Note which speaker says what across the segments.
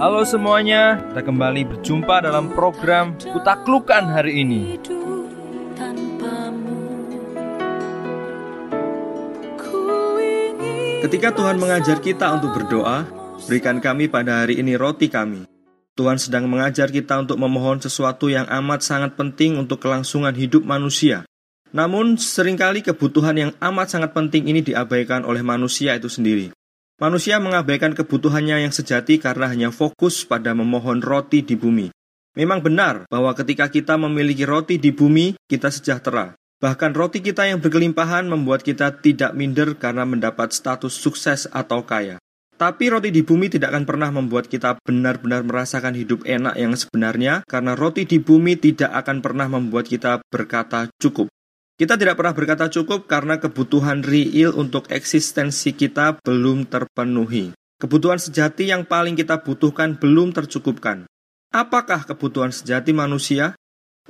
Speaker 1: Halo semuanya, kita kembali berjumpa dalam program Kutaklukan hari ini.
Speaker 2: Ketika Tuhan mengajar kita untuk berdoa, berikan kami pada hari ini roti kami. Tuhan sedang mengajar kita untuk memohon sesuatu yang amat sangat penting untuk kelangsungan hidup manusia. Namun, sering kali kebutuhan yang amat sangat penting ini diabaikan oleh manusia itu sendiri. Manusia mengabaikan kebutuhannya yang sejati karena hanya fokus pada memohon roti di bumi. Memang benar bahwa ketika kita memiliki roti di bumi, kita sejahtera. Bahkan roti kita yang berkelimpahan membuat kita tidak minder karena mendapat status sukses atau kaya. Tapi roti di bumi tidak akan pernah membuat kita benar-benar merasakan hidup enak yang sebenarnya, karena roti di bumi tidak akan pernah membuat kita berkata cukup. Kita tidak pernah berkata cukup karena kebutuhan real untuk eksistensi kita belum terpenuhi. Kebutuhan sejati yang paling kita butuhkan belum tercukupkan. Apakah kebutuhan sejati manusia?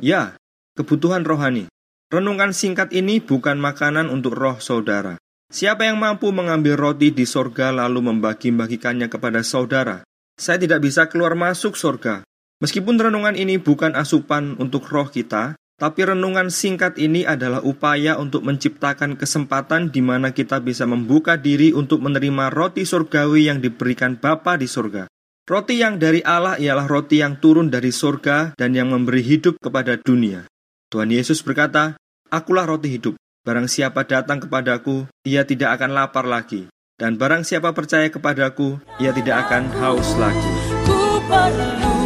Speaker 2: Ya, kebutuhan rohani. Renungan singkat ini bukan makanan untuk roh saudara. Siapa yang mampu mengambil roti di sorga lalu membagi-bagikannya kepada saudara? Saya tidak bisa keluar masuk sorga. Meskipun renungan ini bukan asupan untuk roh kita, tapi renungan singkat ini adalah upaya untuk menciptakan kesempatan di mana kita bisa membuka diri untuk menerima roti surgawi yang diberikan Bapa di surga. Roti yang dari Allah ialah roti yang turun dari surga dan yang memberi hidup kepada dunia. Tuhan Yesus berkata, Akulah roti hidup. Barang siapa datang kepadaku, ia tidak akan lapar lagi. Dan barang siapa percaya kepadaku, ia tidak akan haus lagi. Ku perlu